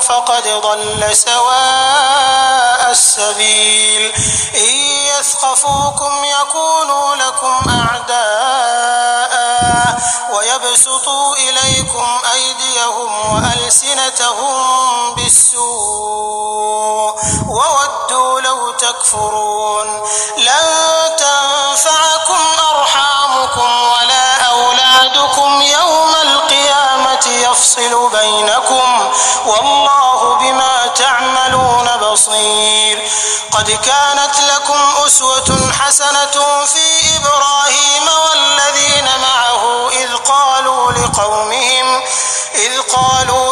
فقد ضل سواء السبيل. إن يثقفوكم يكونوا لكم أعداء ويبسطوا إليكم أيديهم وألسنتهم بالسوء وودوا لو تكفرون. لن تنفعكم أرحامكم ولا أولادكم يوم القيامة يفصل بينكم والله بما تعملون بصير. قد كانت لكم أسوة حسنة في إبراهيم والذين معه إذ قالوا لقومهم إذ قالوا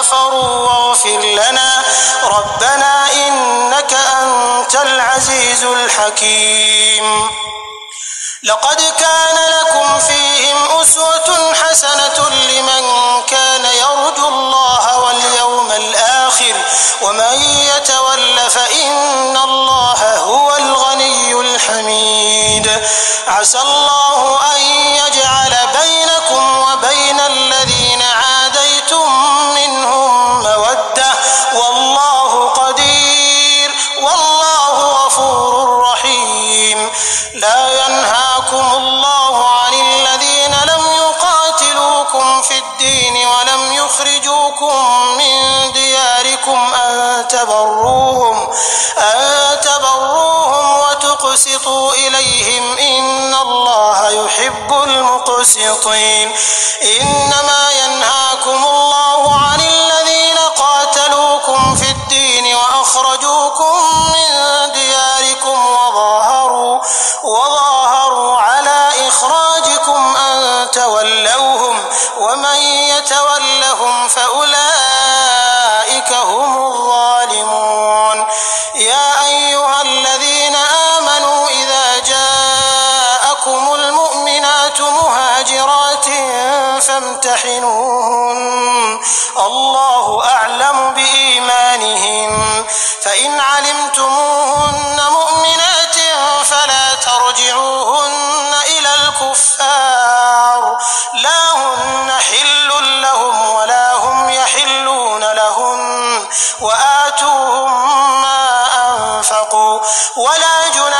كفروا واغفر لنا. ربنا إنك أنت العزيز الحكيم. لقد كان لكم فيهم أسوة حسنة لمن كان يرجو الله واليوم الآخر. ومن يتول فإن الله هو الغني الحميد. عسى الله يخرجوكم من دياركم أن تبروهم أن تبروهم وتقسطوا إليهم. إن الله يحب المقسطين. إنما ينهاكم الله عن الذين قاتلوكم في الدين وأخرجوكم من دياركم وظاهروا وظاهروا فامتحنوهن الله أعلم بإيمانهم. فإن علمتموهن مؤمنات فلا ترجعوهن إلى الكفار. لا هن حل لهم ولا هم يحلون لهن وآتوهم ما أنفقوا. ولا جناح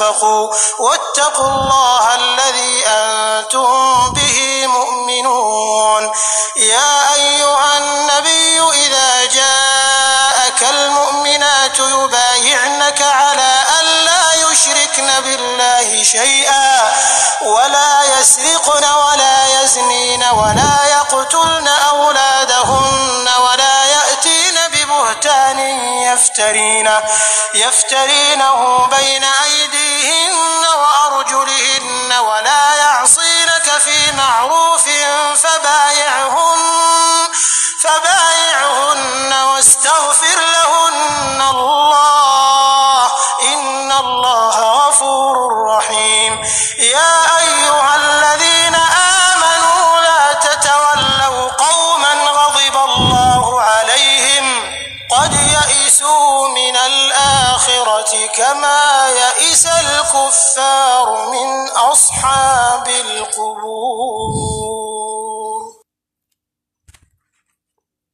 أنفقوا واتقوا الله الذي أنتم به مؤمنون. يا أيها النبي إذا جاءك المؤمنات يبايعنك على أن لا يشركن بالله شيئا ولا يسرقن ولا يزنين ولا يقتلن أولادهن ولا يأتين ببهتان يفترينه, يفترينه بين كما يئس الكفار من أصحاب القبور.